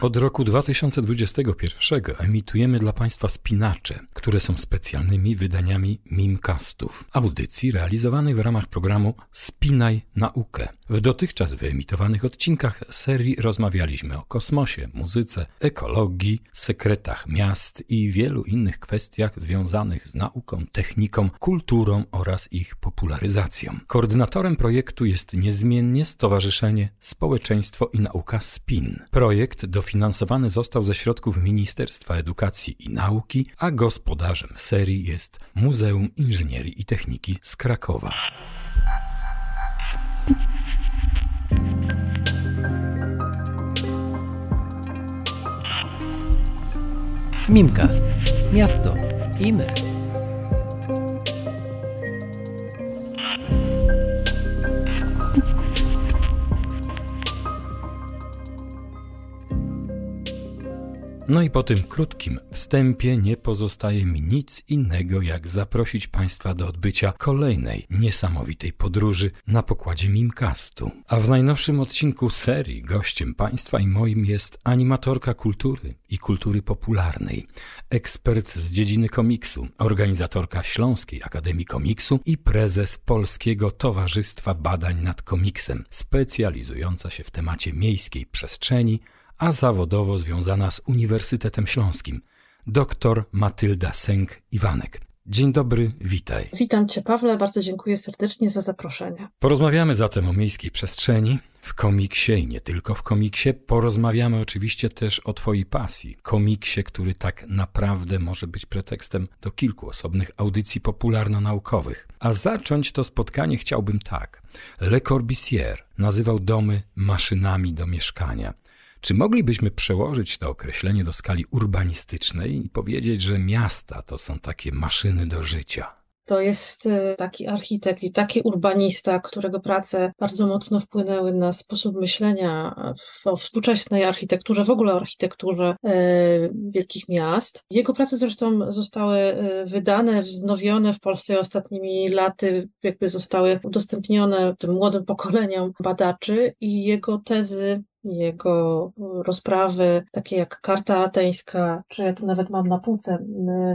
Od roku 2021 emitujemy dla Państwa spinacze, które są specjalnymi wydaniami Mimcastów, audycji realizowanych w ramach programu Spinaj Naukę. W dotychczas wyemitowanych odcinkach serii rozmawialiśmy o kosmosie, muzyce, ekologii, sekretach miast i wielu innych kwestiach związanych z nauką, techniką, kulturą oraz ich popularyzacją. Koordynatorem projektu jest niezmiennie Stowarzyszenie Społeczeństwo i Nauka SPIN. Projekt dofinansowany został ze środków Ministerstwa Edukacji i Nauki, a gospodarzem serii jest Muzeum Inżynierii i Techniki z Krakowa. Mimcast. Miasto i my. No i po tym krótkim wstępie nie pozostaje mi nic innego, jak zaprosić Państwa do odbycia kolejnej niesamowitej podróży na pokładzie Mimcastu. A w najnowszym odcinku serii gościem Państwa i moim jest animatorka kultury i kultury popularnej, ekspert z dziedziny komiksu, organizatorka Śląskiej Akademii Komiksu i prezes Polskiego Towarzystwa Badań nad Komiksem, specjalizująca się w temacie miejskiej przestrzeni, a zawodowo związana z Uniwersytetem Śląskim, dr Matylda Sęk-Iwanek. Dzień dobry, witaj. Witam Cię, Pawle, bardzo dziękuję serdecznie za zaproszenie. Porozmawiamy zatem o miejskiej przestrzeni w komiksie i nie tylko w komiksie. Porozmawiamy oczywiście też o Twojej pasji, komiksie, który tak naprawdę może być pretekstem do kilku osobnych audycji popularno-naukowych. A zacząć to spotkanie chciałbym tak. Le Corbusier nazywał domy maszynami do mieszkania. Czy moglibyśmy przełożyć to określenie do skali urbanistycznej i powiedzieć, że miasta to są takie maszyny do życia? To jest e, taki architekt i taki urbanista, którego prace bardzo mocno wpłynęły na sposób myślenia o współczesnej architekturze, w ogóle o architekturze e, wielkich miast. Jego prace zresztą zostały e, wydane, wznowione w Polsce ostatnimi laty, jakby zostały udostępnione tym młodym pokoleniom badaczy i jego tezy jego rozprawy, takie jak Karta Ateńska, czy ja tu nawet mam na półce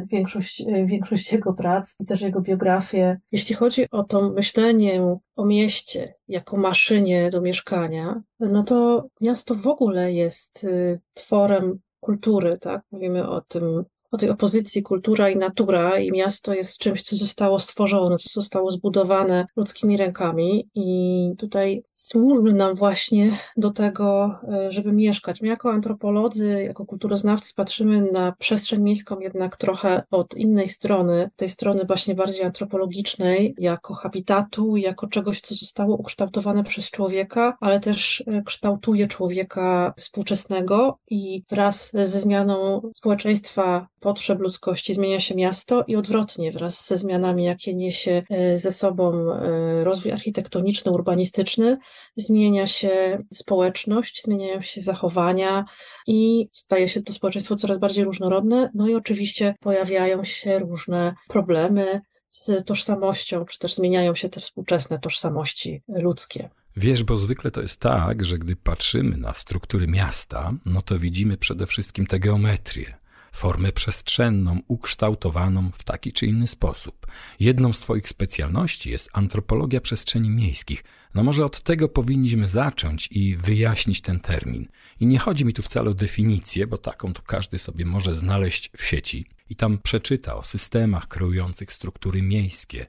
większość, większość jego prac i też jego biografię. Jeśli chodzi o to myślenie o mieście jako maszynie do mieszkania, no to miasto w ogóle jest y, tworem kultury, tak? Mówimy o tym o tej opozycji kultura i natura i miasto jest czymś, co zostało stworzone, co zostało zbudowane ludzkimi rękami i tutaj służy nam właśnie do tego, e, żeby mieszkać. My jako antropolodzy, jako kulturoznawcy patrzymy na przestrzeń miejską jednak trochę od innej strony, tej strony właśnie bardziej antropologicznej, jako habitatu, jako czegoś, co zostało ukształtowane przez człowieka, ale też e, kształtuje człowieka współczesnego i wraz ze zmianą społeczeństwa potrzeb ludzkości zmienia się miasto i odwrotnie, wraz ze zmianami, jakie niesie e, ze sobą e, rozwój architektoniczny, urbanistyczny, zmienia się społeczność, zmieniają się zachowania i staje się to społeczeństwo coraz bardziej różnorodne. No i oczywiście pojawiają się różne problemy z tożsamością, czy też zmieniają się te współczesne tożsamości ludzkie. Wiesz, bo zwykle to jest tak, że gdy patrzymy na struktury miasta, no to widzimy przede wszystkim tę geometrię formę przestrzenną, ukształtowaną w taki czy inny sposób. Jedną z Twoich specjalności jest antropologia przestrzeni miejskich. No może od tego powinniśmy zacząć i wyjaśnić ten termin. I nie chodzi mi tu wcale o definicję, bo taką to każdy sobie może znaleźć w sieci i tam przeczyta o systemach kreujących struktury miejskie,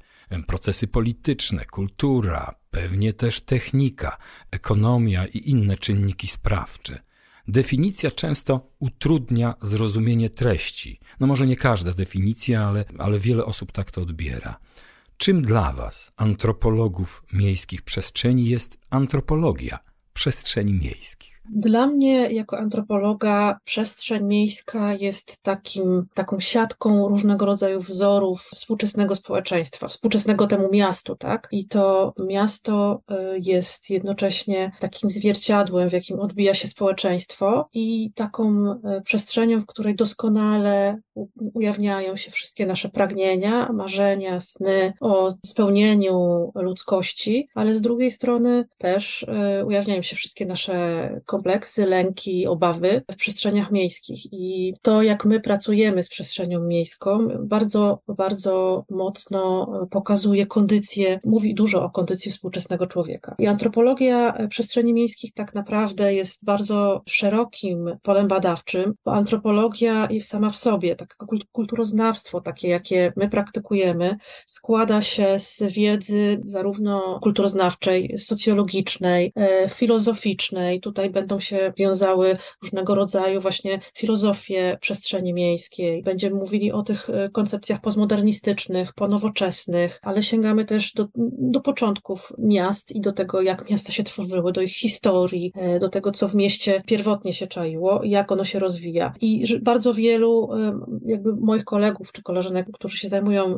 procesy polityczne, kultura, pewnie też technika, ekonomia i inne czynniki sprawcze. Definicja często utrudnia zrozumienie treści. No może nie każda definicja, ale, ale wiele osób tak to odbiera. Czym dla Was, antropologów miejskich przestrzeni, jest antropologia przestrzeni miejskich? Dla mnie, jako antropologa, przestrzeń miejska jest takim, taką siatką różnego rodzaju wzorów współczesnego społeczeństwa, współczesnego temu miastu, tak? I to miasto y, jest jednocześnie takim zwierciadłem, w jakim odbija się społeczeństwo i taką y, przestrzenią, w której doskonale ujawniają się wszystkie nasze pragnienia, marzenia, sny o spełnieniu ludzkości, ale z drugiej strony też y, ujawniają się wszystkie nasze kompleksy, lęki, obawy w przestrzeniach miejskich. I to, jak my pracujemy z przestrzenią miejską, bardzo, bardzo mocno pokazuje kondycję, mówi dużo o kondycji współczesnego człowieka. I antropologia przestrzeni miejskich tak naprawdę jest bardzo szerokim polem badawczym, bo antropologia sama w sobie, takie kulturoznawstwo, takie jakie my praktykujemy, składa się z wiedzy zarówno kulturoznawczej, socjologicznej, e, filozoficznej. Tutaj będą się wiązały różnego rodzaju właśnie filozofie przestrzeni miejskiej. Będziemy mówili o tych e, koncepcjach postmodernistycznych, ponowoczesnych, ale sięgamy też do, do początków miast i do tego, jak miasta się tworzyły, do ich historii, e, do tego, co w mieście pierwotnie się czaiło, jak ono się rozwija. I bardzo wielu jakby moich kolegów czy koleżanek, którzy się zajmują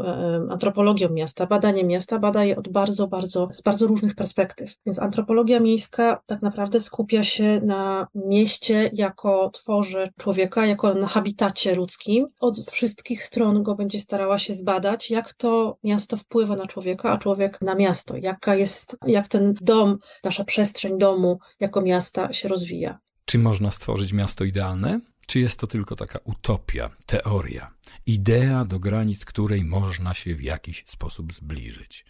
antropologią miasta, badaniem miasta, badaje od bardzo, bardzo, z bardzo różnych perspektyw. Więc antropologia miejska tak naprawdę skupia się na mieście jako tworze człowieka, jako na habitacie ludzkim. Od wszystkich stron go będzie starała się zbadać, jak to miasto wpływa na człowieka, a człowiek na miasto, jaka jest, jak ten dom, nasza przestrzeń domu jako miasta się rozwija. Czy można stworzyć miasto idealne? Czy jest to tylko taka utopia, teoria, idea, do granic której można się w jakiś sposób zbliżyć?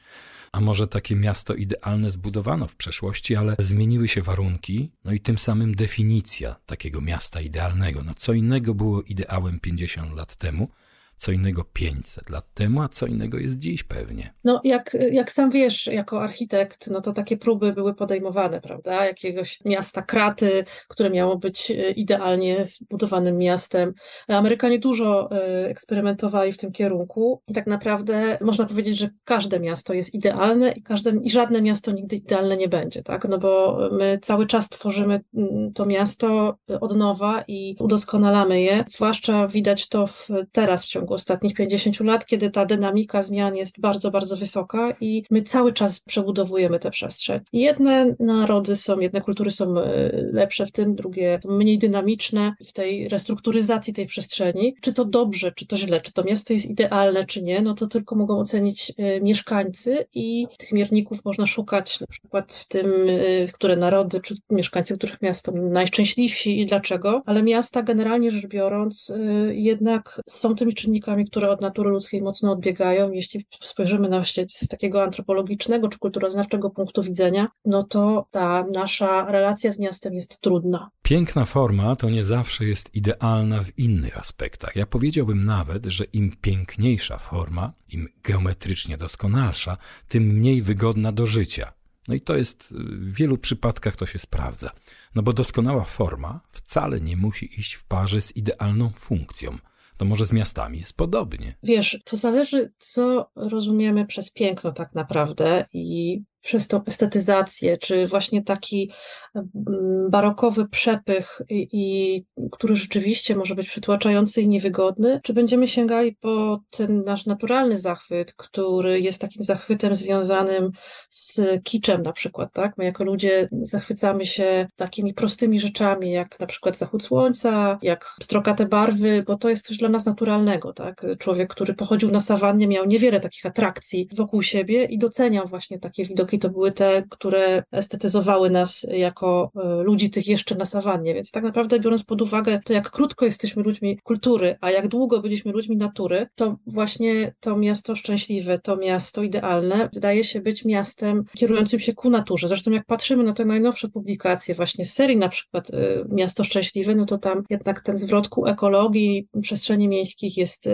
A może takie miasto idealne zbudowano w przeszłości, ale zmieniły się warunki, no i tym samym definicja takiego miasta idealnego. No co innego było ideałem 50 lat temu, co innego 500 lat temu, a co innego jest dziś pewnie. No, jak, jak sam wiesz, jako architekt, no to takie próby były podejmowane, prawda? Jakiegoś miasta kraty, które miało być e, idealnie zbudowanym miastem. Amerykanie dużo e, eksperymentowali w tym kierunku i tak naprawdę można powiedzieć, że każde miasto jest idealne i, każde, i żadne miasto nigdy idealne nie będzie, tak? No bo my cały czas tworzymy mm, to miasto od nowa i udoskonalamy je. Zwłaszcza widać to w, teraz w ciągu ciągu ostatnich 50 lat, kiedy ta dynamika zmian jest bardzo, bardzo wysoka i my cały czas przebudowujemy tę przestrzeń. Jedne narody są, jedne kultury są e, lepsze w tym, drugie mniej dynamiczne w tej restrukturyzacji tej przestrzeni. Czy to dobrze, czy to źle, czy to miasto jest idealne, czy nie, no to tylko mogą ocenić e, mieszkańcy i tych mierników można szukać na przykład w tym, e, które narody, czy mieszkańcy których miast są najszczęśliwsi i dlaczego, ale miasta generalnie rzecz biorąc jednak są tymi czynnikami, czynnikami, które od natury ludzkiej mocno odbiegają. Jeśli spojrzymy na z takiego antropologicznego czy kulturoznawczego punktu widzenia, no to ta nasza relacja z miastem jest trudna. Piękna forma to nie zawsze jest idealna w innych aspektach. Ja powiedziałbym nawet, że im piękniejsza forma, im geometrycznie doskonalsza, tym mniej wygodna do życia. No i to jest w wielu przypadkach to się sprawdza. No bo doskonała forma wcale nie musi iść w parze z idealną funkcją to może z miastami jest podobnie. Wiesz, to zależy, co rozumiemy przez piękno tak naprawdę i przez tą estetyzację, czy właśnie taki mm, barokowy przepych, i, i, który rzeczywiście może być przytłaczający i niewygodny, czy będziemy sięgali po ten nasz naturalny zachwyt, który jest takim zachwytem związanym z kiczem na przykład, tak? My jako ludzie zachwycamy się takimi prostymi rzeczami, jak na przykład zachód słońca, jak pstrokate barwy, bo to jest coś dla nas naturalnego, tak? Człowiek, który pochodził na sawannie, miał niewiele takich atrakcji wokół siebie i doceniał właśnie takie widoki to były te, które estetyzowały nas jako e, ludzi tych jeszcze na sawannie. Więc tak naprawdę biorąc pod uwagę to, jak krótko jesteśmy ludźmi kultury, a jak długo byliśmy ludźmi natury, to właśnie to miasto szczęśliwe, to miasto idealne wydaje się być miastem kierującym się ku naturze. Zresztą jak patrzymy na te najnowsze publikacje właśnie z serii na przykład e, Miasto Szczęśliwe, no to tam jednak ten zwrot ku ekologii przestrzeni miejskich jest e,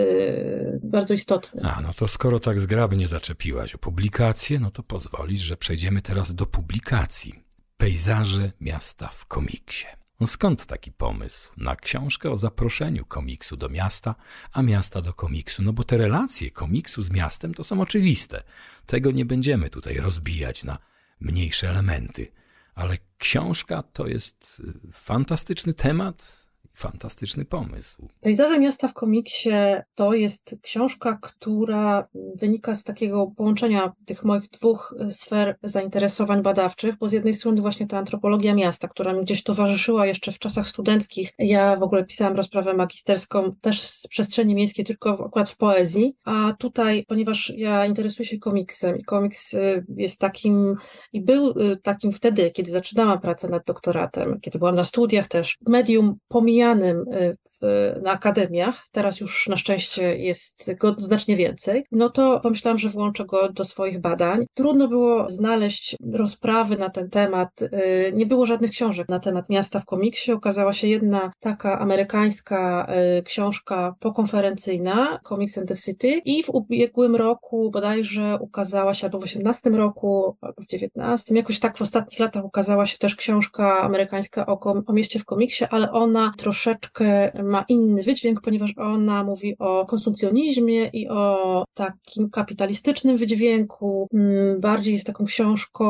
bardzo istotny. A, no to skoro tak zgrabnie zaczepiłaś o publikację, no to pozwolisz, że przejdziemy teraz do publikacji. Pejzaże miasta w komiksie. Skąd taki pomysł na książkę o zaproszeniu komiksu do miasta, a miasta do komiksu? No bo te relacje komiksu z miastem to są oczywiste. Tego nie będziemy tutaj rozbijać na mniejsze elementy. Ale książka to jest y, fantastyczny temat, fantastyczny pomysł. Pejzaże miasta w komiksie to jest książka, która wynika z takiego połączenia tych moich dwóch sfer zainteresowań badawczych, bo z jednej strony właśnie ta antropologia miasta, która mi gdzieś towarzyszyła jeszcze w czasach studenckich. Ja w ogóle pisałam rozprawę magisterską też z przestrzeni miejskiej, tylko akurat w poezji, a tutaj, ponieważ ja interesuję się komiksem i komiks y, jest takim i był y, takim wtedy, kiedy zaczynałam pracę nad doktoratem, kiedy byłam na studiach też, medium pomijanym y, na akademiach, teraz już na szczęście jest go znacznie więcej, no to pomyślałam, że włączę go do swoich badań. Trudno było znaleźć rozprawy na ten temat. Y, nie było żadnych książek na temat miasta w komiksie. Okazała się jedna taka amerykańska y, książka pokonferencyjna, Comics and the City i w ubiegłym roku bodajże ukazała się, albo w 18 roku, albo w 19, jakoś tak w ostatnich latach ukazała się też książka amerykańska o, o mieście w komiksie, ale ona troszeczkę ma inny wydźwięk, ponieważ ona mówi o konsumpcjonizmie i o takim kapitalistycznym wydźwięku. Mm, bardziej jest taką książką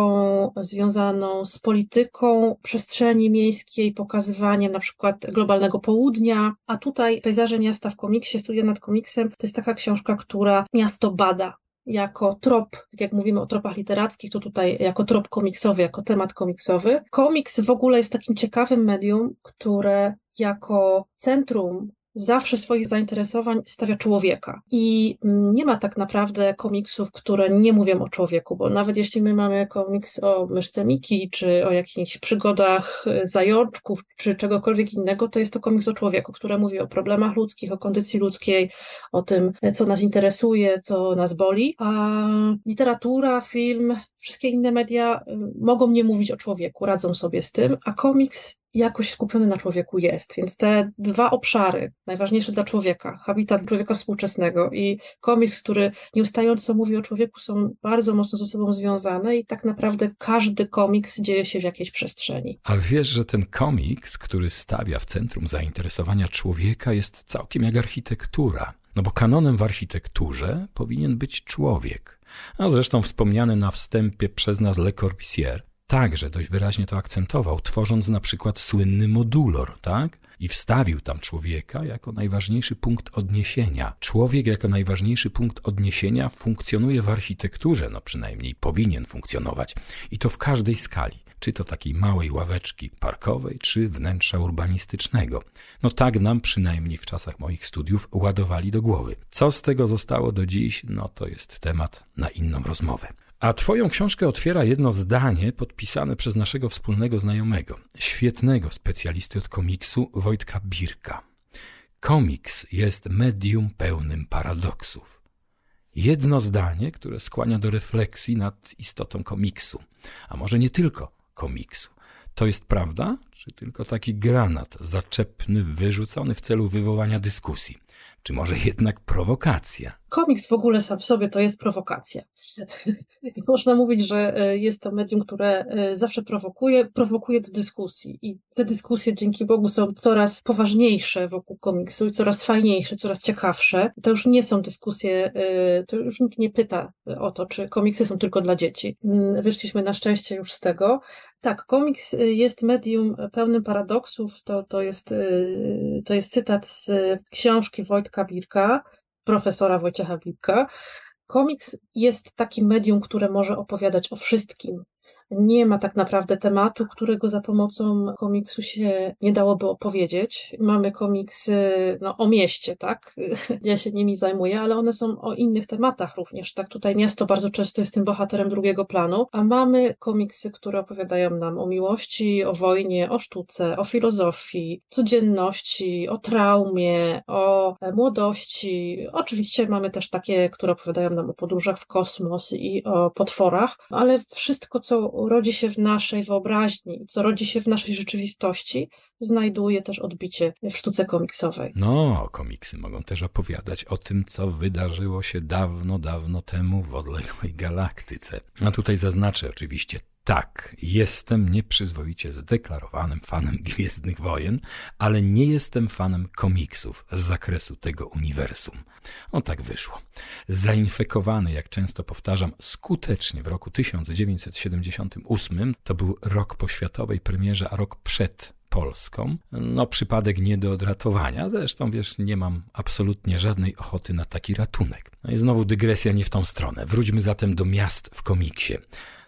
związaną z polityką przestrzeni miejskiej, pokazywaniem na przykład globalnego południa, a tutaj Pejzaże miasta w komiksie, studia nad komiksem, to jest taka książka, która miasto bada, jako trop, tak jak mówimy o tropach literackich, to tutaj jako trop komiksowy, jako temat komiksowy. Komiks w ogóle jest takim ciekawym medium, które jako centrum zawsze swoich zainteresowań stawia człowieka. I nie ma tak naprawdę komiksów, które nie mówią o człowieku, bo nawet jeśli my mamy komiks o myszce Miki, czy o jakichś przygodach zajączków, czy czegokolwiek innego, to jest to komiks o człowieku, który mówi o problemach ludzkich, o kondycji ludzkiej, o tym, co nas interesuje, co nas boli. A literatura, film, wszystkie inne media y, mogą nie mówić o człowieku, radzą sobie z tym, a komiks jakoś skupiony na człowieku jest. Więc te dwa obszary, najważniejsze dla człowieka, habitat człowieka współczesnego i komiks, który nieustająco mówi o człowieku, są bardzo mocno ze sobą związane i tak naprawdę każdy komiks dzieje się w jakiejś przestrzeni. A wiesz, że ten komiks, który stawia w centrum zainteresowania człowieka, jest całkiem jak architektura. No bo kanonem w architekturze powinien być człowiek. A zresztą wspomniany na wstępie przez nas Le Corbusier także dość wyraźnie to akcentował, tworząc na przykład słynny modulor, tak? I wstawił tam człowieka jako najważniejszy punkt odniesienia. Człowiek jako najważniejszy punkt odniesienia funkcjonuje w architekturze, no przynajmniej powinien funkcjonować. I to w każdej skali czy to takiej małej ławeczki parkowej, czy wnętrza urbanistycznego. No tak nam przynajmniej w czasach moich studiów ładowali do głowy. Co z tego zostało do dziś, no to jest temat na inną rozmowę. A Twoją książkę otwiera jedno zdanie podpisane przez naszego wspólnego znajomego, świetnego specjalisty od komiksu Wojtka Birka. Komiks jest medium pełnym paradoksów. Jedno zdanie, które skłania do refleksji nad istotą komiksu, a może nie tylko komiksu. To jest prawda, czy tylko taki granat zaczepny, wyrzucony w celu wywołania dyskusji? Czy może jednak prowokacja? Komiks w ogóle sam w sobie to jest prowokacja. Można mówić, że e, jest to medium, które e, zawsze prowokuje, prowokuje do dyskusji. I te dyskusje dzięki Bogu są coraz poważniejsze wokół komiksu i coraz fajniejsze, coraz ciekawsze. To już nie są dyskusje, e, to już nikt nie pyta o to, czy komiksy są tylko dla dzieci. Mm, wyszliśmy na szczęście już z tego. Tak, komiks jest medium pełnym paradoksów. To, to, jest, to jest cytat z książki Wojtka Birka, profesora Wojciecha Wilka. Komiks jest takim medium, które może opowiadać o wszystkim, nie ma tak naprawdę tematu, którego za pomocą komiksu się nie dałoby opowiedzieć. Mamy komiksy no, o mieście, tak? Ja się nimi zajmuję, ale one są o innych tematach również. Tak, tutaj miasto bardzo często jest tym bohaterem drugiego planu, a mamy komiksy, które opowiadają nam o miłości, o wojnie, o sztuce, o filozofii, codzienności, o traumie, o młodości. Oczywiście mamy też takie, które opowiadają nam o podróżach w kosmos i o potworach, ale wszystko, co rodzi się w naszej wyobraźni, co rodzi się w naszej rzeczywistości, znajduje też odbicie w sztuce komiksowej. No, komiksy mogą też opowiadać o tym, co wydarzyło się dawno, dawno temu w odległej galaktyce. A tutaj zaznaczę oczywiście tak, jestem nieprzyzwoicie zdeklarowanym fanem Gwiezdnych Wojen, ale nie jestem fanem komiksów z zakresu tego uniwersum. O tak wyszło. Zainfekowany, jak często powtarzam, skutecznie w roku 1978, to był rok po światowej premierze, a rok przed polską. No, przypadek nie do odratowania. Zresztą, wiesz, nie mam absolutnie żadnej ochoty na taki ratunek. No i znowu dygresja nie w tą stronę. Wróćmy zatem do miast w komiksie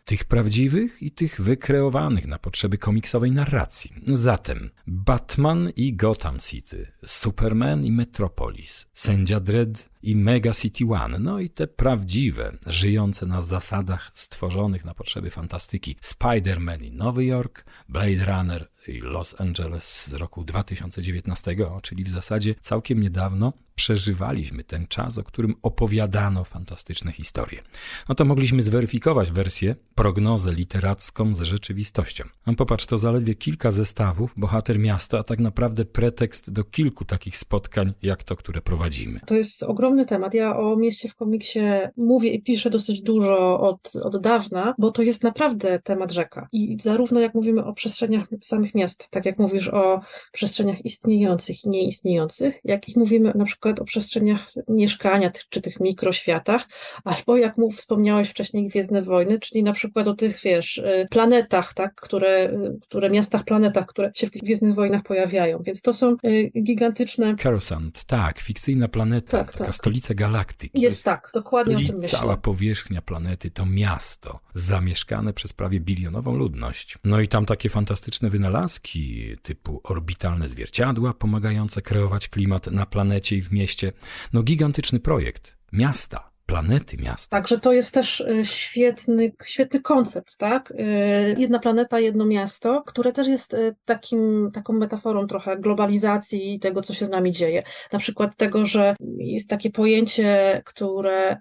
tych prawdziwych i tych wykreowanych na potrzeby komiksowej narracji. Zatem Batman i Gotham City, Superman i Metropolis, Sędzia Dredd i Mega City One, no i te prawdziwe, żyjące na zasadach stworzonych na potrzeby fantastyki Spider-Man i Nowy Jork, Blade Runner i Los Angeles z roku 2019, czyli w zasadzie całkiem niedawno przeżywaliśmy ten czas, o którym opowiadano fantastyczne historie. No to mogliśmy zweryfikować wersję, prognozę literacką z rzeczywistością. No popatrz, to zaledwie kilka zestawów, bohater miasta, a tak naprawdę pretekst do kilku takich spotkań, jak to, które prowadzimy. To jest ogromny temat. Ja o mieście w komiksie mówię i piszę dosyć dużo od, od dawna, bo to jest naprawdę temat rzeka. I zarówno jak mówimy o przestrzeniach samych miast, tak jak mówisz o przestrzeniach istniejących i nieistniejących, jak i mówimy na przykład o przestrzeniach mieszkania, czy tych mikroświatach, albo jak mów, wspomniałeś wcześniej Gwiezdne Wojny, czyli na przykład o tych, wiesz, y, planetach, tak, które, które miastach, planetach, które się w Gwiezdnych Wojnach pojawiają. Więc to są y, gigantyczne... Coruscant, tak, fikcyjna planeta, tak, taka tak. Stolica galaktyki. Jest, tak, dokładnie o tym myślę. Cała powierzchnia planety to miasto, zamieszkane przez prawie bilionową ludność. No i tam takie fantastyczne wynalazki typu orbitalne zwierciadła pomagające kreować klimat na planecie i w mieście. No gigantyczny projekt miasta planety miasta. Także to jest też y, świetny, świetny koncept, tak? Y, jedna planeta, jedno miasto, które też jest y, takim, taką metaforą trochę globalizacji tego, co się z nami dzieje. Na przykład tego, że jest takie pojęcie, które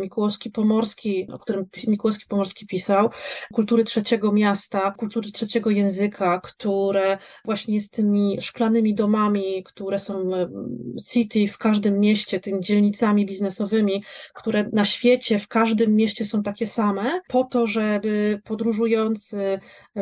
Mikułowski Pomorski, o którym Mikułowski Pomorski pisał, kultury trzeciego miasta, kultury trzeciego języka, które właśnie jest tymi szklanymi domami, które są city w każdym mieście, tymi dzielnicami biznesowymi, które na świecie, w każdym mieście są takie same, po to, żeby podróżujący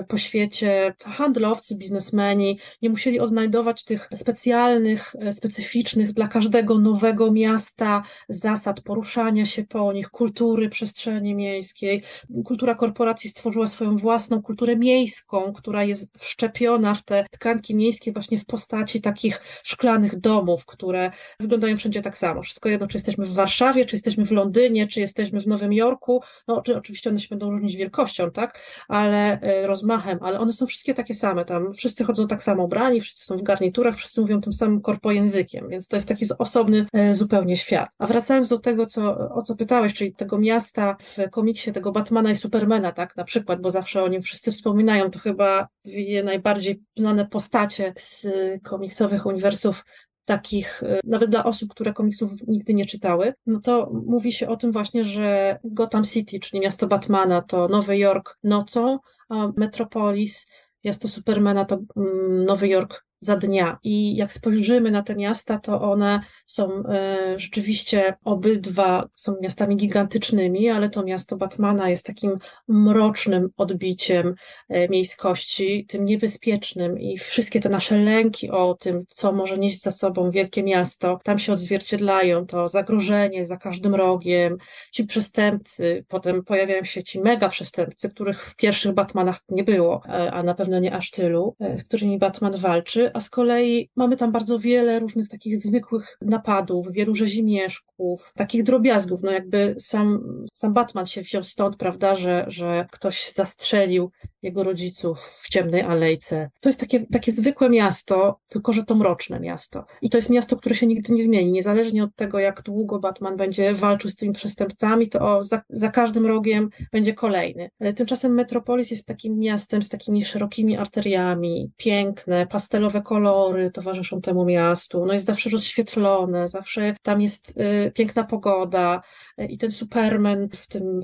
po świecie, handlowcy, biznesmeni nie musieli odnajdować tych specjalnych, e, specyficznych dla każdego nowego miasta zasad poruszania się po nich, kultury przestrzeni miejskiej. Kultura korporacji stworzyła swoją własną kulturę miejską, która jest wszczepiona w te tkanki miejskie właśnie w postaci takich szklanych domów, które wyglądają wszędzie tak samo. Wszystko jedno, czy jesteśmy w Warszawie, czy jesteśmy w Londynie, czy jesteśmy w Nowym Jorku, no czy oczywiście one się będą różnić wielkością, tak, ale e, rozmachem, ale one są wszystkie takie same, tam. Wszyscy chodzą tak samo ubrani, wszyscy są w garniturach, wszyscy mówią tym samym korpojęzykiem, więc to jest taki osobny e, zupełnie świat. A wracając do tego, co, o co pytałeś, czyli tego miasta w komiksie, tego Batmana i Supermana, tak, na przykład, bo zawsze o nim wszyscy wspominają, to chyba dwie najbardziej znane postacie z komiksowych uniwersów takich, y, nawet dla osób, które komiksów nigdy nie czytały, no to mówi się o tym właśnie, że Gotham City, czyli miasto Batmana, to Nowy Jork nocą, a Metropolis, miasto Supermana to mm, Nowy Jork za dnia. I jak spojrzymy na te miasta, to one są e, rzeczywiście obydwa są miastami gigantycznymi, ale to miasto Batmana jest takim mrocznym odbiciem e, miejskości, tym niebezpiecznym i wszystkie te nasze lęki o tym, co może nieść za sobą wielkie miasto, tam się odzwierciedlają, to zagrożenie za każdym rogiem, ci przestępcy, potem pojawiają się ci mega przestępcy, których w pierwszych Batmanach nie było, e, a na pewno nie aż tylu, z którymi Batman walczy, a z kolei mamy tam bardzo wiele różnych takich zwykłych napadów, wielu rzezimieszków, takich drobiazgów, no jakby sam, sam Batman się wziął stąd, prawda, że, że ktoś zastrzelił jego rodziców w ciemnej alejce. To jest takie, takie zwykłe miasto, tylko że to mroczne miasto. I to jest miasto, które się nigdy nie zmieni. Niezależnie od tego, jak długo Batman będzie walczył z tymi przestępcami, to o, za, za każdym rogiem będzie kolejny. Tymczasem Metropolis jest takim miastem z takimi szerokimi arteriami, piękne, pastelowe kolory towarzyszą temu miastu. No jest zawsze rozświetlone, zawsze tam jest y, piękna pogoda i ten Superman w tym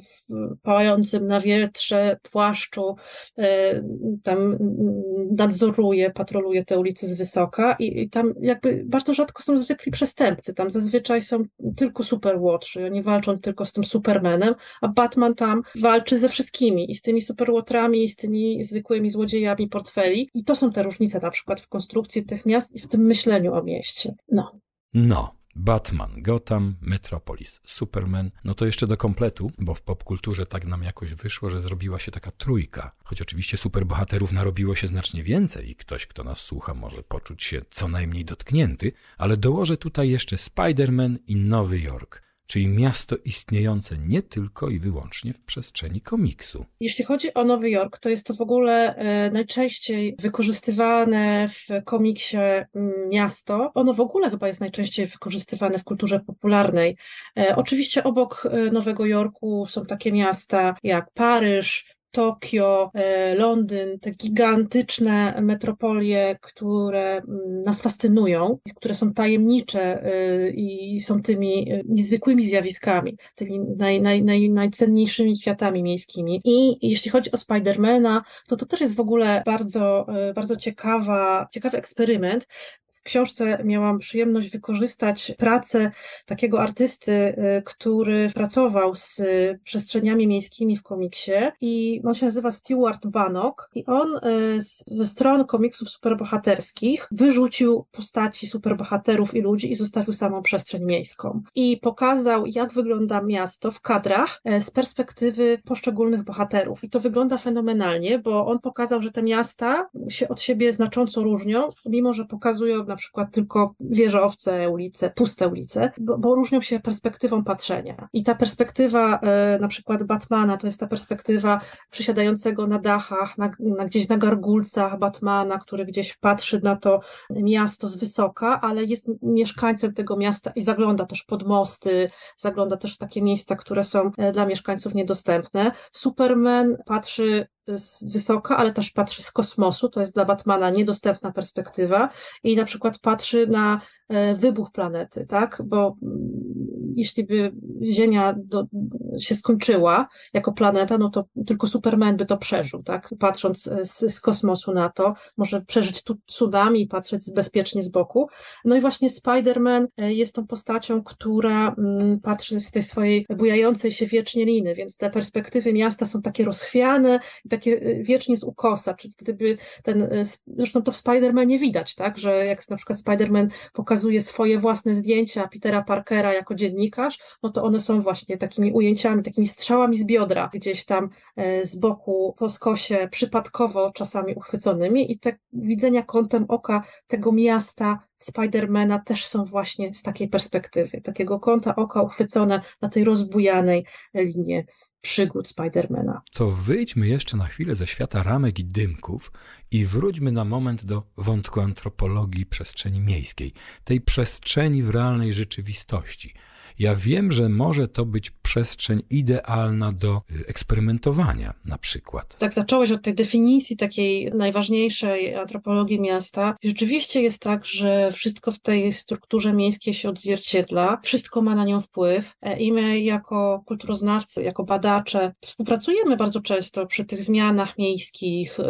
pałającym na wietrze płaszczu E, tam nadzoruje, patroluje te ulice z wysoka i, i tam jakby bardzo rzadko są zwykli przestępcy, tam zazwyczaj są tylko superłotrzy, oni walczą tylko z tym Supermanem, a Batman tam walczy ze wszystkimi i z tymi superłotrami i z tymi zwykłymi złodziejami portfeli i to są te różnice na przykład w konstrukcji tych miast i w tym myśleniu o mieście. No. No, Batman, Gotham, Metropolis, Superman, no to jeszcze do kompletu, bo w popkulturze tak nam jakoś wyszło, że zrobiła się taka trójka. Choć oczywiście superbohaterów narobiło się znacznie więcej i ktoś, kto nas słucha, może poczuć się co najmniej dotknięty, ale dołożę tutaj jeszcze Spider-Man i Nowy Jork czyli miasto istniejące nie tylko i wyłącznie w przestrzeni komiksu. Jeśli chodzi o Nowy Jork, to jest to w ogóle e, najczęściej wykorzystywane w komiksie mm, miasto. Ono w ogóle chyba jest najczęściej wykorzystywane w kulturze popularnej. E, oczywiście obok e, Nowego Jorku są takie miasta jak Paryż, Tokio, e, Londyn, te gigantyczne metropolie, które mm, nas fascynują, które są tajemnicze e, i są tymi e, niezwykłymi zjawiskami, tymi naj, naj, naj, najcenniejszymi światami miejskimi. I jeśli chodzi o Spidermana, to to też jest w ogóle bardzo, bardzo ciekawa, ciekawy eksperyment, w książce miałam przyjemność wykorzystać pracę takiego artysty, y, który pracował z przestrzeniami miejskimi w komiksie i on się nazywa Stewart Bannock i on y, ze stron komiksów superbohaterskich wyrzucił postaci superbohaterów i ludzi i zostawił samą przestrzeń miejską. I pokazał, jak wygląda miasto w kadrach y, z perspektywy poszczególnych bohaterów. I to wygląda fenomenalnie, bo on pokazał, że te miasta się od siebie znacząco różnią, mimo że pokazują na przykład tylko wieżowce, ulice, puste ulice, bo, bo różnią się perspektywą patrzenia. I ta perspektywa e, na przykład Batmana to jest ta perspektywa przysiadającego na dachach, na, na, gdzieś na gargulcach Batmana, który gdzieś patrzy na to miasto z wysoka, ale jest mieszkańcem tego miasta i zagląda też pod mosty, zagląda też w takie miejsca, które są e, dla mieszkańców niedostępne. Superman patrzy z wysoka, ale też patrzy z kosmosu, to jest dla Batmana niedostępna perspektywa. I na przykład patrzy na wybuch planety, tak, bo mm, jeśli by Ziemia do, się skończyła jako planeta, no to tylko Superman by to przeżył, tak, patrząc e, z, z kosmosu na to, może przeżyć tu i patrzeć bezpiecznie z boku. No i właśnie Spider-Man e, jest tą postacią, która mm, patrzy z tej swojej bujającej się wiecznie liny, więc te perspektywy miasta są takie rozchwiane i takie wiecznie z ukosa, czyli gdyby ten, zresztą to w Spider-Manie widać, tak, że jak na przykład Spider-Man pokazuje swoje własne zdjęcia Petera Parkera jako dziennikarz, no to one są właśnie takimi ujęciami, takimi strzałami z biodra, gdzieś tam e, z boku po skosie, przypadkowo czasami uchwyconymi. I te widzenia kątem oka tego miasta Spidermana też są właśnie z takiej perspektywy, takiego kąta oka uchwycone na tej rozbujanej linie przygód Spidermana. To wyjdźmy jeszcze na chwilę ze świata ramek i dymków i wróćmy na moment do wątku antropologii przestrzeni miejskiej, tej przestrzeni w realnej rzeczywistości – ja wiem, że może to być przestrzeń idealna do y, eksperymentowania, na przykład. Tak, zacząłeś od tej definicji takiej najważniejszej antropologii miasta. Rzeczywiście jest tak, że wszystko w tej strukturze miejskiej się odzwierciedla, wszystko ma na nią wpływ e, i my jako kulturoznawcy, jako badacze współpracujemy bardzo często przy tych zmianach miejskich y,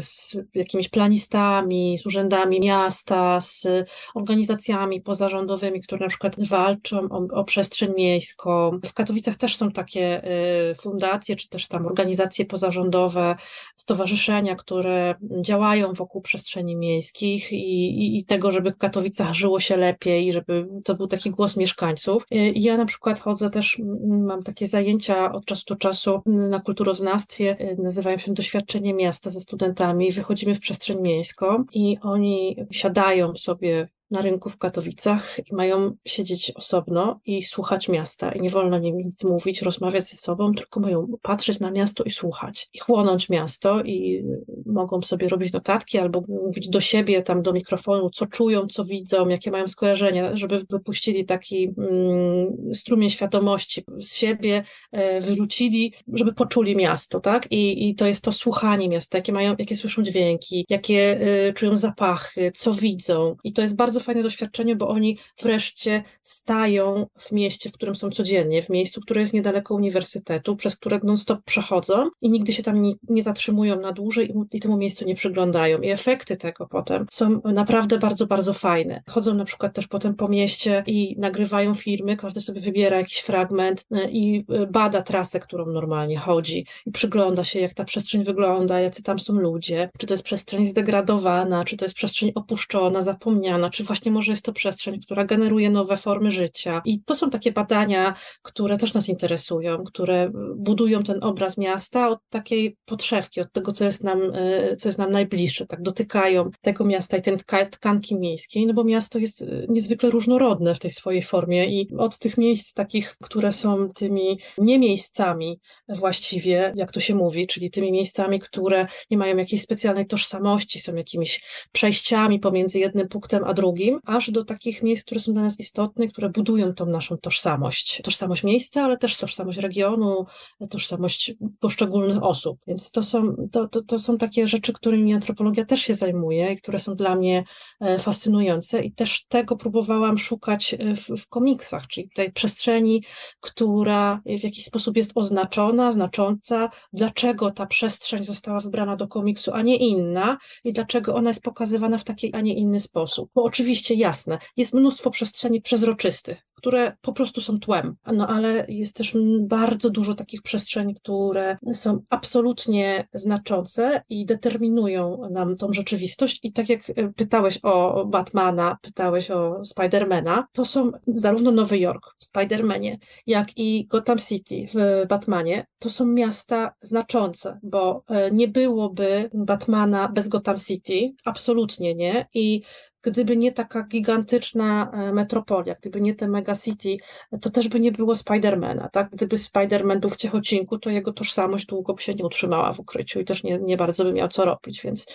z jakimiś planistami, z urzędami miasta, z organizacjami pozarządowymi, które na przykład walczą o, o przestrzeń miejską. W Katowicach też są takie y, fundacje, czy też tam organizacje pozarządowe, stowarzyszenia, które działają wokół przestrzeni miejskich i, i, i tego, żeby w Katowicach żyło się lepiej, żeby to był taki głos mieszkańców. Y, ja na przykład chodzę też, mam takie zajęcia od czasu do czasu na kulturoznawstwie, y, nazywają się Doświadczenie Miasta ze studentami. Wychodzimy w przestrzeń miejską i oni siadają sobie na rynku w Katowicach i mają siedzieć osobno i słuchać miasta. I nie wolno im nic mówić, rozmawiać ze sobą, tylko mają patrzeć na miasto i słuchać. I chłonąć miasto i mogą sobie robić notatki albo mówić do siebie, tam do mikrofonu, co czują, co widzą, jakie mają skojarzenia, żeby wypuścili taki mm, strumień świadomości z siebie, e, wyrzucili, żeby poczuli miasto, tak? I, I to jest to słuchanie miasta, jakie mają, jakie słyszą dźwięki, jakie y, czują zapachy, co widzą. I to jest bardzo bardzo fajne doświadczenie, bo oni wreszcie stają w mieście, w którym są codziennie, w miejscu, które jest niedaleko uniwersytetu, przez które non-stop przechodzą i nigdy się tam nie, nie zatrzymują na dłużej i, i temu miejscu nie przyglądają. I efekty tego potem są naprawdę bardzo, bardzo fajne. Chodzą na przykład też potem po mieście i nagrywają filmy, każdy sobie wybiera jakiś fragment e, i e, bada trasę, którą normalnie chodzi i przygląda się, jak ta przestrzeń wygląda, jacy tam są ludzie, czy to jest przestrzeń zdegradowana, czy to jest przestrzeń opuszczona, zapomniana, czy właśnie może jest to przestrzeń, która generuje nowe formy życia. I to są takie badania, które też nas interesują, które budują ten obraz miasta od takiej podszewki, od tego, co jest nam, e, co jest nam najbliższe, tak dotykają tego miasta i tej tkanki miejskiej, no bo miasto jest e, niezwykle różnorodne w tej swojej formie i od tych miejsc takich, które są tymi nie miejscami właściwie, jak to się mówi, czyli tymi miejscami, które nie mają jakiejś specjalnej tożsamości, są jakimiś przejściami pomiędzy jednym punktem a drugim, aż do takich miejsc, które są dla nas istotne, które budują tą naszą tożsamość. Tożsamość miejsca, ale też tożsamość regionu, tożsamość poszczególnych osób. Więc to są, to, to, to są takie rzeczy, którymi antropologia też się zajmuje i które są dla mnie e, fascynujące i też tego próbowałam szukać e, w, w komiksach, czyli tej przestrzeni, która w jakiś sposób jest oznaczona, znacząca, dlaczego ta przestrzeń została wybrana do komiksu, a nie inna i dlaczego ona jest pokazywana w taki, a nie inny sposób. Bo oczywiście jasne, jest mnóstwo przestrzeni przezroczystych, które po prostu są tłem. No ale jest też bardzo dużo takich przestrzeni, które są absolutnie znaczące i determinują nam tą rzeczywistość. I tak jak e, pytałeś o Batmana, pytałeś o Spidermana, to są zarówno Nowy Jork w Spidermanie, jak i Gotham City w Batmanie. To są miasta znaczące, bo e, nie byłoby Batmana bez Gotham City, absolutnie nie. I gdyby nie taka gigantyczna e, metropolia, gdyby nie te megacity, to też by nie było Spidermana, tak? Gdyby Spiderman był w Ciechocinku, to jego tożsamość długo by się nie utrzymała w ukryciu i też nie, nie bardzo by miał co robić, więc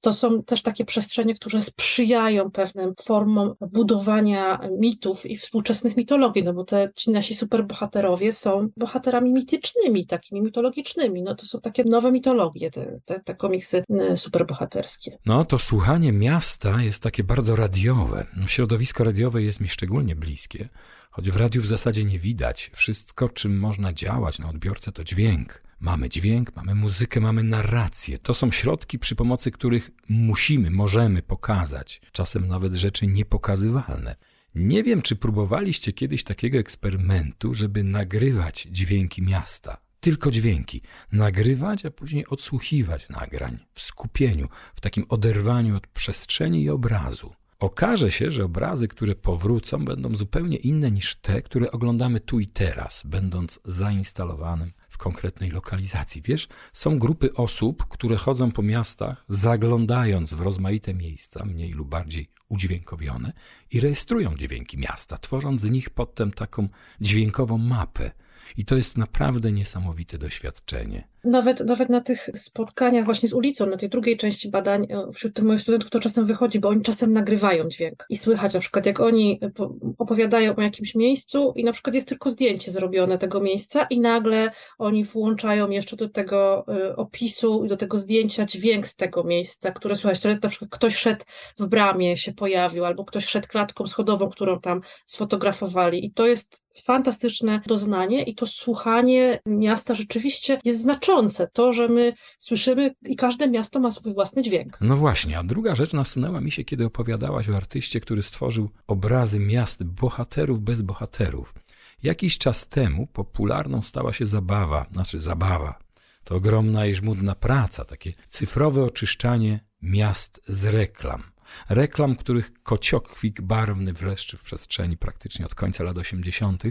to są też takie przestrzenie, które sprzyjają pewnym formom budowania mitów i współczesnych mitologii, no bo te ci nasi superbohaterowie są bohaterami mitycznymi, takimi mitologicznymi, no to są takie nowe mitologie, te, te, te komiksy e, superbohaterskie. No to słuchanie miasta jest takie bardzo radiowe. Środowisko radiowe jest mi szczególnie bliskie, choć w radiu w zasadzie nie widać. Wszystko, czym można działać na odbiorcę, to dźwięk. Mamy dźwięk, mamy muzykę, mamy narrację. To są środki, przy pomocy których musimy, możemy pokazać, czasem nawet rzeczy niepokazywalne. Nie wiem, czy próbowaliście kiedyś takiego eksperymentu, żeby nagrywać dźwięki miasta tylko dźwięki, nagrywać, a później odsłuchiwać nagrań w skupieniu, w takim oderwaniu od przestrzeni i obrazu. Okaże się, że obrazy, które powrócą, będą zupełnie inne niż te, które oglądamy tu i teraz, będąc zainstalowanym w konkretnej lokalizacji. Wiesz, są grupy osób, które chodzą po miastach, zaglądając w rozmaite miejsca, mniej lub bardziej udźwiękowione, i rejestrują dźwięki miasta, tworząc z nich potem taką dźwiękową mapę i to jest naprawdę niesamowite doświadczenie. Nawet, nawet na tych spotkaniach właśnie z ulicą, na tej drugiej części badań, e, wśród tych moich studentów to czasem wychodzi, bo oni czasem nagrywają dźwięk i słychać na przykład, jak oni e, opowiadają o jakimś miejscu i na przykład jest tylko zdjęcie zrobione tego miejsca i nagle oni włączają jeszcze do tego e, opisu i do tego zdjęcia dźwięk z tego miejsca, które słychać. To na przykład ktoś szedł w bramie, się pojawił, albo ktoś szedł klatką schodową, którą tam sfotografowali i to jest fantastyczne doznanie i to słuchanie miasta rzeczywiście jest znaczące. To, że my słyszymy i każde miasto ma swój własny dźwięk. No właśnie, a druga rzecz nasunęła mi się, kiedy opowiadałaś o artyście, który stworzył obrazy miast bohaterów bez bohaterów. Jakiś czas temu popularną stała się zabawa, znaczy zabawa. To ogromna i żmudna praca, takie cyfrowe oczyszczanie miast z reklam reklam, których kociokwik barwny wreszcie w przestrzeni praktycznie od końca lat 80.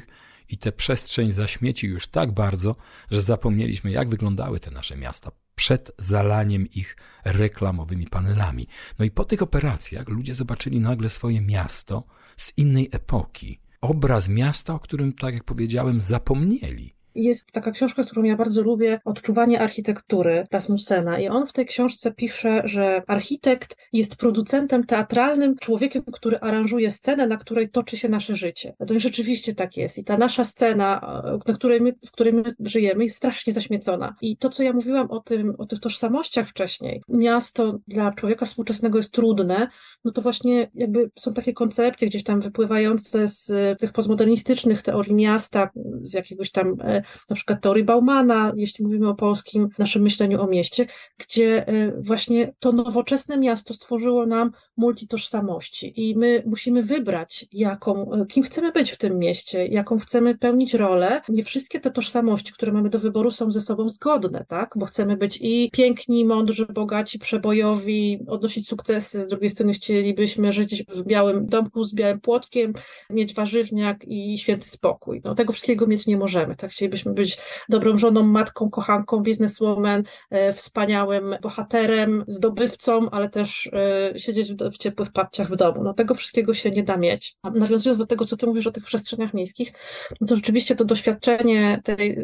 i tę przestrzeń zaśmieci już tak bardzo, że zapomnieliśmy, jak wyglądały te nasze miasta przed zalaniem ich reklamowymi panelami. No i po tych operacjach ludzie zobaczyli nagle swoje miasto z innej epoki. Obraz miasta, o którym, tak jak powiedziałem, zapomnieli. Jest taka książka, którą ja bardzo lubię, Odczuwanie architektury Rasmussena. I on w tej książce pisze, że architekt jest producentem teatralnym, człowiekiem, który aranżuje scenę, na której toczy się nasze życie. To rzeczywiście tak jest. I ta nasza scena, na której my, w której my żyjemy, jest strasznie zaśmiecona. I to, co ja mówiłam o tym, o tych tożsamościach wcześniej, miasto dla człowieka współczesnego jest trudne, no to właśnie jakby są takie koncepcje gdzieś tam wypływające z tych postmodernistycznych teorii miasta, z jakiegoś tam e, na przykład teorii Baumana, jeśli mówimy o polskim naszym myśleniu o mieście, gdzie właśnie to nowoczesne miasto stworzyło nam multitożsamości i my musimy wybrać, jaką, kim chcemy być w tym mieście, jaką chcemy pełnić rolę. Nie wszystkie te tożsamości, które mamy do wyboru są ze sobą zgodne, tak? Bo chcemy być i piękni, mądrzy, bogaci, przebojowi, odnosić sukcesy, z drugiej strony chcielibyśmy żyć w białym domku z białym płotkiem, mieć warzywniak i święty spokój. No, tego wszystkiego mieć nie możemy, tak? Chcielibyśmy być dobrą żoną, matką, kochanką, bizneswoman, e, wspaniałym bohaterem, zdobywcą, ale też e, siedzieć w, w ciepłych papciach w domu. No tego wszystkiego się nie da mieć. A nawiązując do tego, co ty mówisz o tych przestrzeniach miejskich, no to rzeczywiście to doświadczenie tej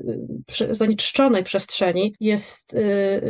y, zanieczyszczonej przestrzeni jest,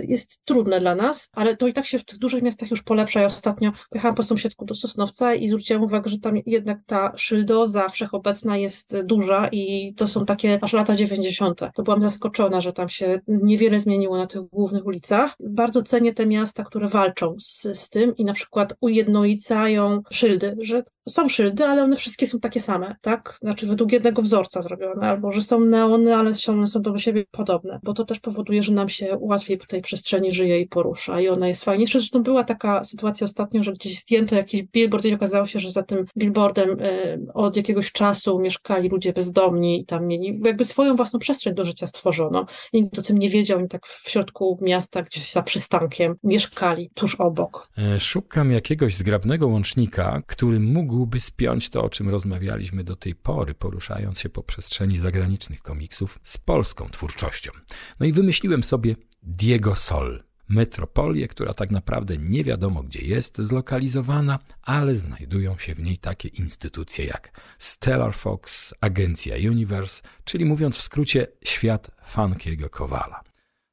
jest trudne dla nas, ale to i tak się w tych dużych miastach już polepsza. Ja ostatnio pojechałam po sąsiedzku do Sosnowca i zwróciłam uwagę, że tam jednak ta szyldoza wszechobecna jest duża i to są takie aż lata 90. To byłam zaskoczona, że tam się niewiele zmieniło na tych głównych ulicach. Bardzo cenię te miasta, które walczą z, z tym i na przykład ujednolicają szyldy, że są szyldy, ale one wszystkie są takie same, tak? Znaczy według jednego wzorca zrobione, albo że są neony, ale one są do siebie podobne, bo to też powoduje, że nam się łatwiej w tej przestrzeni żyje i porusza i ona jest fajniejsza. Zresztą była taka sytuacja ostatnio, że gdzieś zdjęto jakiś billboard i okazało się, że za tym billboardem y, od jakiegoś czasu mieszkali ludzie bezdomni i tam mieli jakby swoją własną przestrzeń do życia stworzono. Nikt o tym nie wiedział, oni tak w środku miasta, gdzieś za przystankiem mieszkali tuż obok. E, szukam jakiegoś zgrabnego łącznika, który mógł mógłby spiąć to, o czym rozmawialiśmy do tej pory, poruszając się po przestrzeni zagranicznych komiksów z polską twórczością. No i wymyśliłem sobie Diego Sol, metropolię, która tak naprawdę nie wiadomo gdzie jest zlokalizowana, ale znajdują się w niej takie instytucje jak Stellar Fox, agencja Universe, czyli mówiąc w skrócie świat Funkiego Kowala.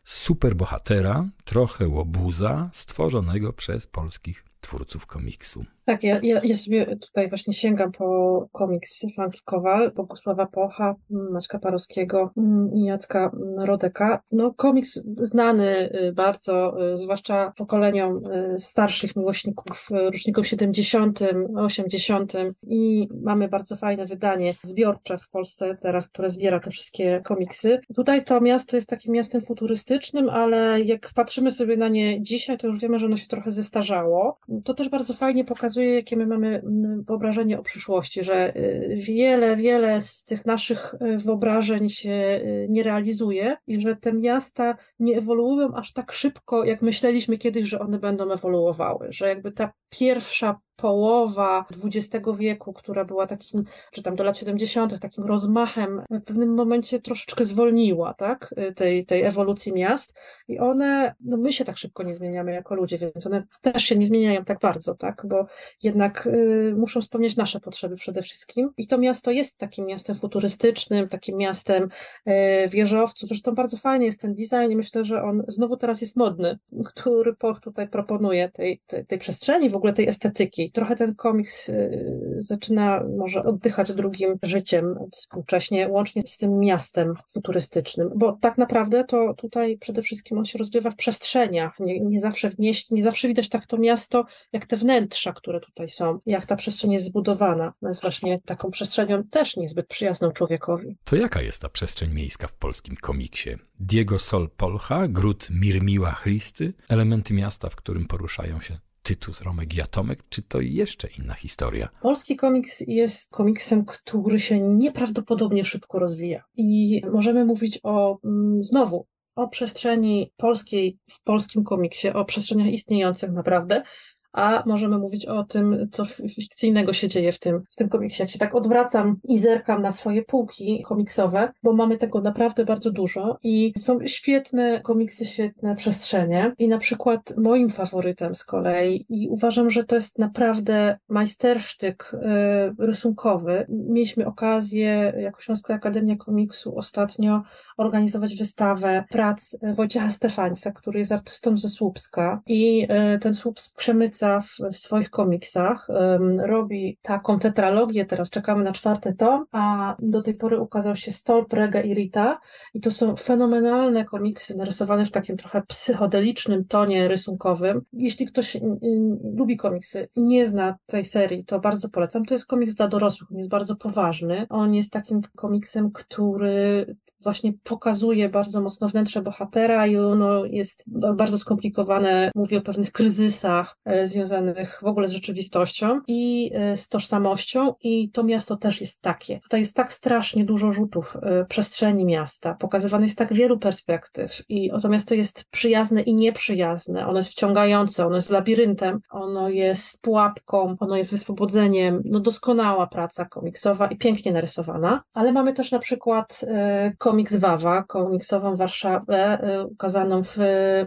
Superbohatera, trochę łobuza, stworzonego przez polskich twórców komiksu. Tak, ja, ja, ja sobie tutaj właśnie sięgam po komiks Funky Kowal, Bogusława Pocha, Maćka Parowskiego mm, i Jacka Rodeka. No, komiks znany y, bardzo, y, zwłaszcza pokoleniom y, starszych miłośników, roczników 70., 80. i mamy bardzo fajne wydanie zbiorcze w Polsce teraz, które zbiera te wszystkie komiksy. Tutaj to miasto jest takim miastem futurystycznym, ale jak patrzymy sobie na nie dzisiaj, to już wiemy, że ono się trochę zestarzało. To też bardzo fajnie pokazuje pokazuje, jakie my mamy mm, wyobrażenie o przyszłości, że y, wiele, wiele z tych naszych y, wyobrażeń się y, nie realizuje i że te miasta nie ewoluują aż tak szybko, jak myśleliśmy kiedyś, że one będą ewoluowały, że jakby ta pierwsza połowa XX wieku, która była takim, czy tam do lat 70., takim rozmachem, w pewnym momencie troszeczkę zwolniła, tak, tej, tej ewolucji miast. I one, no my się tak szybko nie zmieniamy jako ludzie, więc one też się nie zmieniają tak bardzo, tak, bo jednak y, muszą spełniać nasze potrzeby przede wszystkim. I to miasto jest takim miastem futurystycznym, takim miastem y, wieżowców, zresztą bardzo fajny jest ten design i myślę, że on znowu teraz jest modny, który Poch tutaj proponuje tej, tej, tej przestrzeni, w ogóle tej estetyki, Trochę ten komiks y, zaczyna może oddychać drugim życiem współcześnie, łącznie z tym miastem futurystycznym, bo tak naprawdę to tutaj przede wszystkim on się rozgrywa w przestrzeniach, nie, nie zawsze w mieście, nie zawsze widać tak to miasto, jak te wnętrza, które tutaj są, jak ta przestrzeń jest zbudowana. Jest właśnie taką przestrzenią też niezbyt przyjazną człowiekowi. To jaka jest ta przestrzeń miejska w polskim komiksie? Diego Sol Polcha, Gród Mirmiła Christy, elementy miasta, w którym poruszają się Tytus, Romek i Atomek, czy to jeszcze inna historia? Polski komiks jest komiksem, który się nieprawdopodobnie szybko rozwija. I możemy mówić o, mm, znowu, o przestrzeni polskiej w polskim komiksie, o przestrzeniach istniejących naprawdę, a możemy mówić o tym, co fikcyjnego się dzieje w tym, w tym komiksie. Jak się tak odwracam i zerkam na swoje półki komiksowe, bo mamy tego naprawdę bardzo dużo i są świetne komiksy, świetne przestrzenie i na przykład moim faworytem z kolei i uważam, że to jest naprawdę majstersztyk y, rysunkowy. Mieliśmy okazję jako Śląska Akademia Komiksu ostatnio organizować wystawę prac Wojciecha Stefańca, który jest artystą ze Słupska i y, ten Słupsk przemyca W, w swoich komiksach. Robi taką tetralogię, teraz czekamy na czwarty tom, a do tej pory ukazał się Stolp, Rega i Rita i to są fenomenalne komiksy narysowane w takim trochę psychodelicznym tonie rysunkowym. Jeśli ktoś lubi komiksy nie zna tej serii, to bardzo polecam. To jest komiks dla dorosłych, on jest bardzo poważny. On jest takim komiksem, który właśnie pokazuje bardzo mocno wnętrze bohatera i ono jest bardzo skomplikowane, mówi o pewnych kryzysach e, związanych w ogóle z rzeczywistością i e, z tożsamością i to miasto też jest takie. Tutaj jest tak strasznie dużo rzutów e, przestrzeni miasta, pokazywane jest tak wielu perspektyw i to miasto jest przyjazne i nieprzyjazne, ono jest wciągające, ono jest labiryntem, ono jest pułapką, ono jest wyswobodzeniem, no doskonała praca komiksowa i pięknie narysowana, ale mamy też na przykład komiks komiks Wawa, komiksową Warszawę, ukazaną w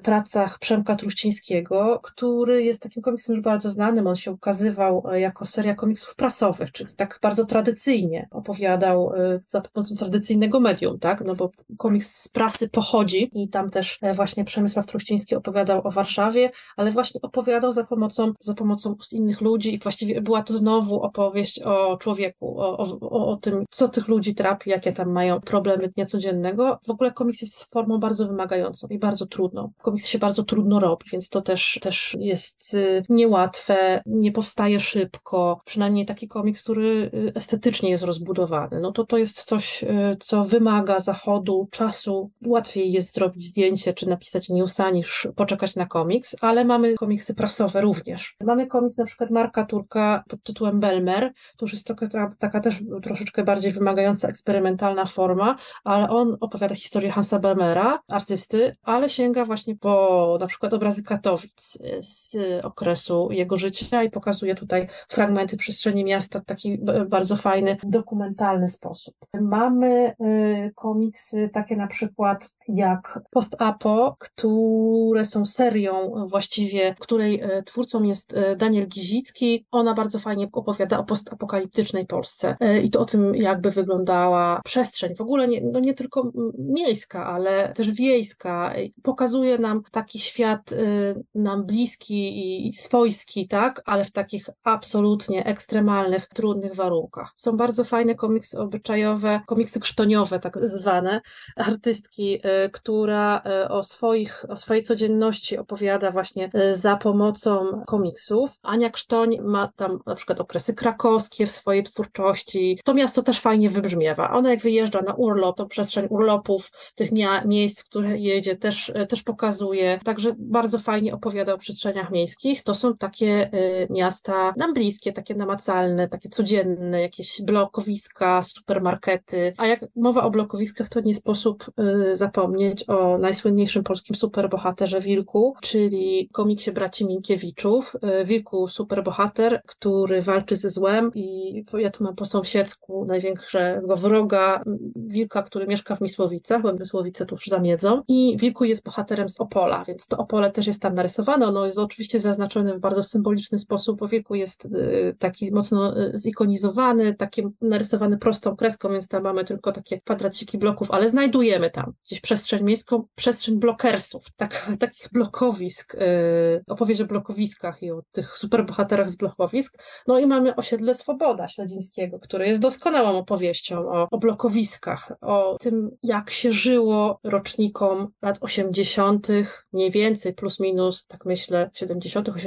pracach Przemka Truścińskiego, który jest takim komiksem już bardzo znanym. On się ukazywał y, jako seria komiksów prasowych, czyli tak bardzo tradycyjnie opowiadał y, za pomocą tradycyjnego medium, tak? No bo komiks z prasy pochodzi i tam też e, właśnie Przemysław Truściński opowiadał o Warszawie, ale właśnie opowiadał za pomocą, za pomocą innych ludzi i właściwie była to znowu opowieść o człowieku, o, o, o tym, co tych ludzi trapi, jakie tam mają problemy dnia codziennego. W ogóle komiks jest formą bardzo wymagającą i bardzo trudną. Komiks się bardzo trudno robi, więc to też, też jest y, niełatwe, nie powstaje szybko. Przynajmniej taki komiks, który y, estetycznie jest rozbudowany. No to to jest coś, y, co wymaga zachodu, czasu. Łatwiej jest zrobić zdjęcie czy napisać newsa niż poczekać na komiks, ale mamy komiksy prasowe również. Mamy komiks na przykład Marka Turka pod tytułem Belmer. To już jest taka, taka też troszeczkę bardziej wymagająca, eksperymentalna forma, ale on opowiada historię Hansa Belmera, artysty, ale sięga właśnie po na przykład obrazy Katowic z okresu jego życia i pokazuje tutaj fragmenty przestrzeni miasta w taki bardzo fajny, dokumentalny sposób. Mamy y, komiksy takie na przykład jak Post-Apo, które są serią właściwie, której y, twórcą jest y, Daniel Gizicki. Ona bardzo fajnie opowiada o postapokaliptycznej Polsce i to o tym, jakby wyglądała przestrzeń. W ogóle nie, no nie tylko miejska, ale też wiejska. Pokazuje nam taki świat nam bliski i swojski, tak, ale w takich absolutnie ekstremalnych, trudnych warunkach. Są bardzo fajne komiksy obyczajowe, komiksy krztoniowe, tak zwane, artystki, y, która y, o, swoich, o swojej codzienności opowiada właśnie za pomocą komiksów. Ania Krztoń ma tam na przykład okresy krakowskie w swojej twórczości. To miasto też fajnie wybrzmiewa. Ona jak wyjeżdża na urlop, to przestrzeń urlopów, tych miejsc, w które jedzie, też, też pokazuje. Także bardzo fajnie opowiada o przestrzeniach miejskich. To są takie y, miasta nam bliskie, takie namacalne, takie codzienne, jakieś blokowiska, supermarkety. A jak mowa o blokowiskach, to nie sposób y, zapomnieć o najsłynniejszym polskim superbohaterze Wilku, czyli komiksie braci Minkiewiczów. Y, Wilku superbohater, który walczy ze złem i ja tu mam po sąsiedzku największego wroga Wilka, który mieszka w Misłowicach, bo Misłowice tuż za Miedzą i Wilku jest bohaterem z Opola, więc to Opole też jest tam narysowane, ono jest oczywiście zaznaczone w bardzo symboliczny sposób, bo Wilku jest y, taki mocno y, zikonizowany, taki narysowany prostą kreską, więc tam mamy tylko takie kwadraciki bloków, ale znajdujemy tam gdzieś przestrzeń miejską, przestrzeń blokersów, tak, takich blokowisk, opowieść o blokowiskach i o tych superbohaterach z blokowisk, no i mamy osiedle Swoboda Śledzińskiego, które jest doskonałą opowieścią o, o blokowiskach, o tym, jak się żyło rocznikom lat 80., mniej więcej, plus minus, tak myślę, 70., 80.,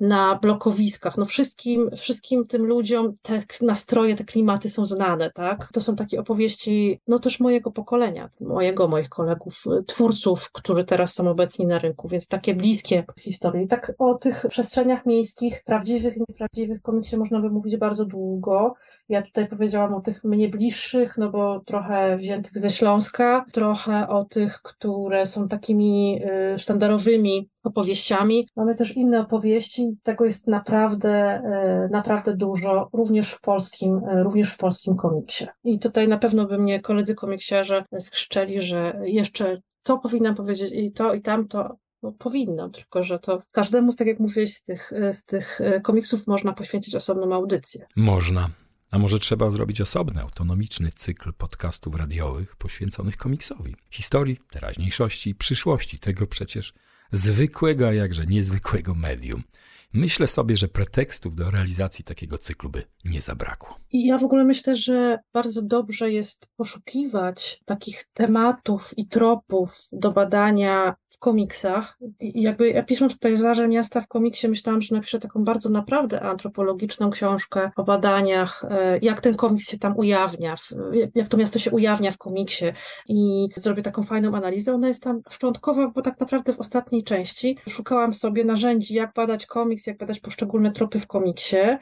na blokowiskach. No wszystkim, wszystkim tym ludziom te nastroje, te klimaty są znane, tak? To są takie opowieści, no też mojego pokolenia, mojego, moich kolegów, twórców, którzy teraz są obecni na rynku, więc takie bliskie historie. I tak o tych przestrzeniach miejskich, prawdziwych i nieprawdziwych komiksie można by mówić bardzo długo. Ja tutaj powiedziałam o tych mnie bliższych, no bo trochę wziętych ze Śląska, trochę o tych, które są takimi y, sztandarowymi opowieściami. Mamy też inne opowieści, tego jest naprawdę, y, naprawdę dużo, również w polskim, y, również w polskim komiksie. I tutaj na pewno by mnie koledzy komiksiarze skrzczeli, że jeszcze to powinnam powiedzieć i to i tamto, no, powinno, tylko że to każdemu, tak jak mówiłeś, z tych, z tych komiksów można poświęcić osobną audycję. Można. A może trzeba zrobić osobny, autonomiczny cykl podcastów radiowych poświęconych komiksowi, historii, teraźniejszości, przyszłości tego przecież zwykłego, a jakże niezwykłego medium. Myślę sobie, że pretekstów do realizacji takiego cyklu by nie zabrakło. I ja w ogóle myślę, że bardzo dobrze jest poszukiwać takich tematów i tropów do badania w komiksach. I jakby ja pisząc pejzaże miasta w komiksie myślałam, że napiszę taką bardzo naprawdę antropologiczną książkę o badaniach, e, jak ten komiks się tam ujawnia, jak to miasto się ujawnia w komiksie i zrobię taką fajną analizę. Ona jest tam szczątkowa, bo tak naprawdę w ostatniej części szukałam sobie narzędzi, jak badać komiks, jak badać poszczególne tropy w komiksie. E,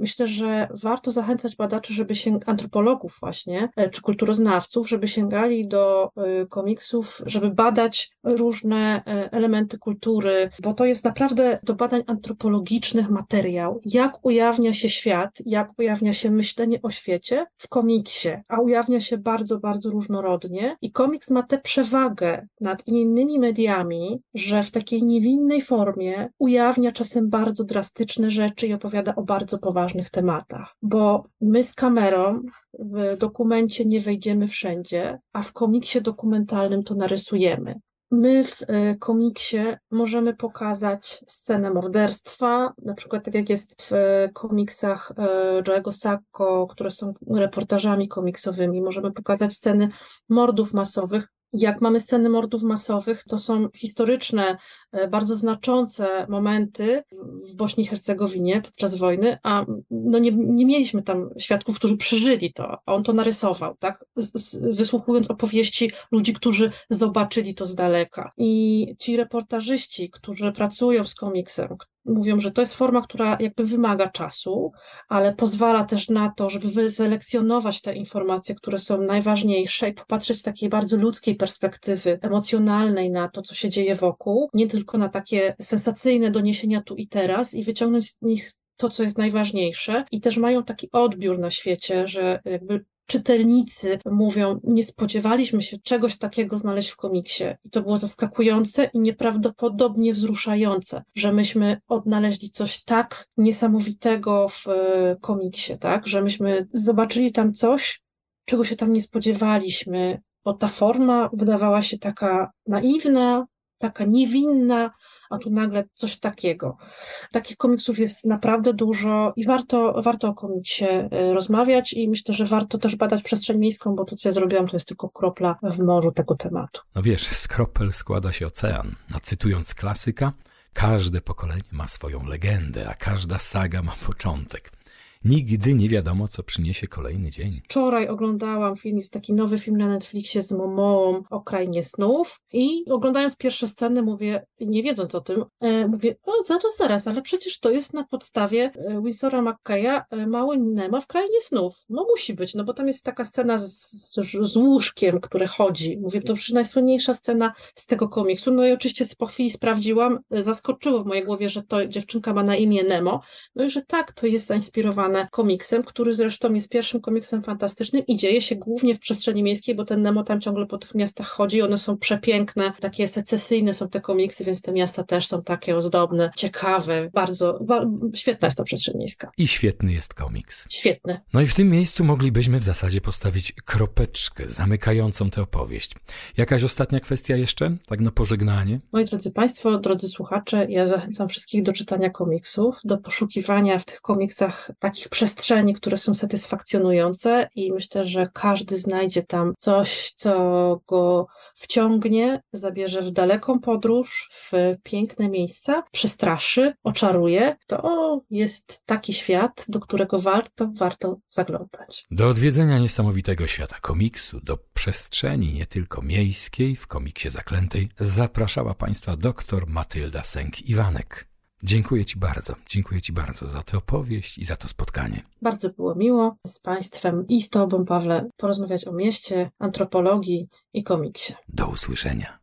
myślę, że warto zachęcać badaczy, żeby się, antropologów właśnie, e, czy kulturoznawców, żeby sięgali do komiksów, żeby badać różne e, elementy kultury, bo to jest naprawdę do badań antropologicznych materiał, jak ujawnia się świat, jak ujawnia się myślenie o świecie? W komiksie, a ujawnia się bardzo, bardzo różnorodnie. I komiks ma tę przewagę nad innymi mediami, że w takiej niewinnej formie ujawnia czasem bardzo drastyczne rzeczy i opowiada o bardzo poważnych tematach, bo my z kamerą w dokumencie nie wejdziemy wszędzie, a w komiksie dokumentalnym to narysujemy. My w e, komiksie możemy pokazać scenę morderstwa, na przykład tak jak jest w e, komiksach e, Joe'ego Sacco, które są reportażami komiksowymi. Możemy pokazać sceny mordów masowych, jak mamy sceny mordów masowych, to są historyczne, e, bardzo znaczące momenty w Bośni i Hercegowinie podczas wojny, a no nie, nie mieliśmy tam świadków, którzy przeżyli to, a on to narysował, tak? Z, z, wysłuchując opowieści ludzi, którzy zobaczyli to z daleka. I ci reportażyści, którzy pracują z komiksem, mówią, że to jest forma, która jakby wymaga czasu, ale pozwala też na to, żeby wyselekcjonować te informacje, które są najważniejsze i popatrzeć z takiej bardzo ludzkiej perspektywy emocjonalnej na to, co się dzieje wokół, nie tylko na takie sensacyjne doniesienia tu i teraz i wyciągnąć z nich to, co jest najważniejsze, i też mają taki odbiór na świecie, że jakby czytelnicy mówią, nie spodziewaliśmy się czegoś takiego znaleźć w komiksie. I to było zaskakujące i nieprawdopodobnie wzruszające, że myśmy odnaleźli coś tak niesamowitego w e, komiksie, tak? Że myśmy zobaczyli tam coś, czego się tam nie spodziewaliśmy, bo ta forma wydawała się taka naiwna, taka niewinna, a tu nagle coś takiego. Takich komiksów jest naprawdę dużo i warto, warto o komiksie y, rozmawiać i myślę, że warto też badać przestrzeń miejską, bo to, co ja zrobiłam, to jest tylko kropla w morzu tego tematu. No wiesz, z kropel składa się ocean, a cytując klasyka, każde pokolenie ma swoją legendę, a każda saga ma początek. Nigdy nie wiadomo, co przyniesie kolejny dzień. Wczoraj oglądałam film, jest taki nowy film na Netflixie z Momoą o Krainie Snów i oglądając pierwsze sceny mówię, nie wiedząc o tym, e, mówię, o zaraz, zaraz, ale przecież to jest na podstawie e, Wizora McKaya e, Mały Nemo w Krainie Snów. No musi być, no bo tam jest taka scena z, z, z łóżkiem, które chodzi. Mówię, to już najsłynniejsza scena z tego komiksu. No i oczywiście po chwili sprawdziłam, e, zaskoczyło w mojej głowie, że to dziewczynka ma na imię Nemo. No i że tak, to jest zainspirowane komiksem, który zresztą jest pierwszym komiksem fantastycznym i dzieje się głównie w przestrzeni miejskiej, bo ten Nemo tam ciągle po tych miastach chodzi, one są przepiękne, takie secesyjne są te komiksy, więc te miasta też są takie ozdobne, ciekawe, bardzo, ba świetna jest ta przestrzeń miejska. I świetny jest komiks. Świetny. No i w tym miejscu moglibyśmy w zasadzie postawić kropeczkę zamykającą tę opowieść. Jakaś ostatnia kwestia jeszcze, tak na pożegnanie? Moi drodzy Państwo, drodzy słuchacze, ja zachęcam wszystkich do czytania komiksów, do poszukiwania w tych komiksach takich takich przestrzeni, które są satysfakcjonujące i myślę, że każdy znajdzie tam coś, co go wciągnie, zabierze w daleką podróż, w piękne miejsca, przestraszy, oczaruje. To jest taki świat, do którego warto, warto zaglądać. Do odwiedzenia niesamowitego świata komiksu, do przestrzeni nie tylko miejskiej w komiksie Zaklętej zapraszała Państwa dr Matylda Sęk-Iwanek. Dziękuję Ci bardzo, dziękuję Ci bardzo za tę opowieść i za to spotkanie. Bardzo było miło z Państwem i z Tobą, Pawle, porozmawiać o mieście, antropologii i komiksie. Do usłyszenia.